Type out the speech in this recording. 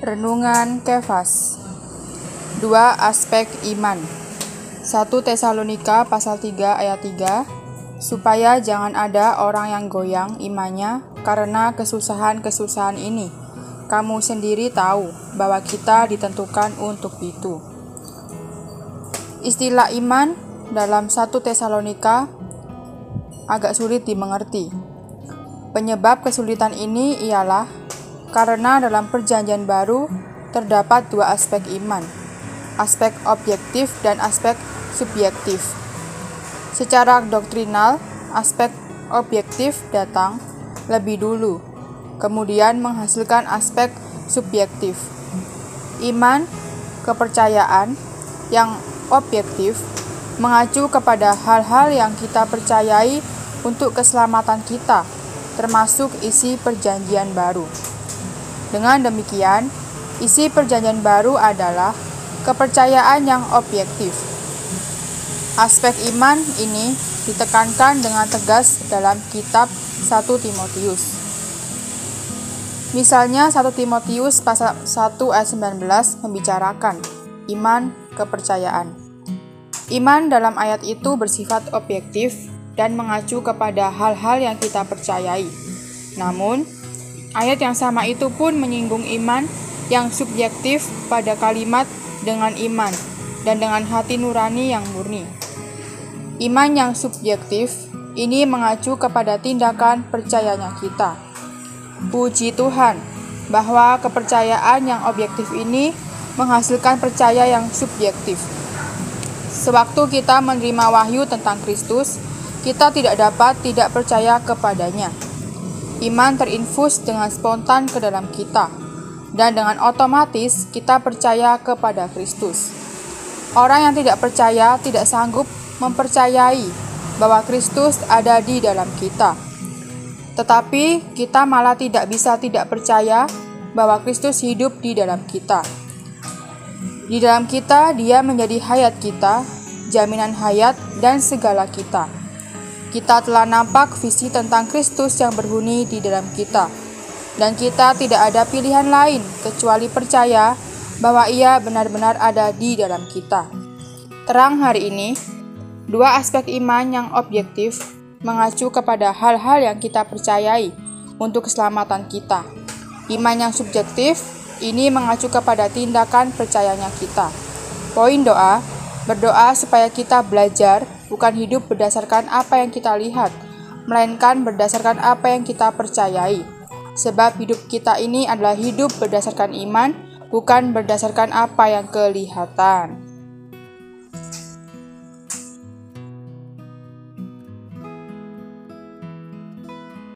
Renungan Kefas Dua aspek iman 1 Tesalonika pasal 3 ayat 3 Supaya jangan ada orang yang goyang imannya karena kesusahan-kesusahan ini. Kamu sendiri tahu bahwa kita ditentukan untuk itu. Istilah iman dalam 1 Tesalonika agak sulit dimengerti. Penyebab kesulitan ini ialah karena dalam Perjanjian Baru terdapat dua aspek iman, aspek objektif dan aspek subjektif. Secara doktrinal, aspek objektif datang lebih dulu, kemudian menghasilkan aspek subjektif. Iman, kepercayaan yang objektif mengacu kepada hal-hal yang kita percayai untuk keselamatan kita, termasuk isi Perjanjian Baru. Dengan demikian, isi Perjanjian Baru adalah kepercayaan yang objektif. Aspek iman ini ditekankan dengan tegas dalam kitab 1 Timotius. Misalnya 1 Timotius pasal 1 ayat 19 membicarakan iman kepercayaan. Iman dalam ayat itu bersifat objektif dan mengacu kepada hal-hal yang kita percayai. Namun, Ayat yang sama itu pun menyinggung iman yang subjektif pada kalimat dengan iman dan dengan hati nurani yang murni. Iman yang subjektif ini mengacu kepada tindakan percayanya kita. Puji Tuhan bahwa kepercayaan yang objektif ini menghasilkan percaya yang subjektif. Sewaktu kita menerima wahyu tentang Kristus, kita tidak dapat tidak percaya kepadanya. Iman terinfus dengan spontan ke dalam kita, dan dengan otomatis kita percaya kepada Kristus. Orang yang tidak percaya tidak sanggup mempercayai bahwa Kristus ada di dalam kita. Tetapi kita malah tidak bisa tidak percaya bahwa Kristus hidup di dalam kita. Di dalam kita, Dia menjadi hayat kita, jaminan hayat, dan segala kita. Kita telah nampak visi tentang Kristus yang berhuni di dalam kita, dan kita tidak ada pilihan lain kecuali percaya bahwa Ia benar-benar ada di dalam kita. Terang hari ini, dua aspek iman yang objektif mengacu kepada hal-hal yang kita percayai untuk keselamatan kita. Iman yang subjektif ini mengacu kepada tindakan percayanya kita. Poin doa, berdoa supaya kita belajar bukan hidup berdasarkan apa yang kita lihat, melainkan berdasarkan apa yang kita percayai. Sebab hidup kita ini adalah hidup berdasarkan iman, bukan berdasarkan apa yang kelihatan.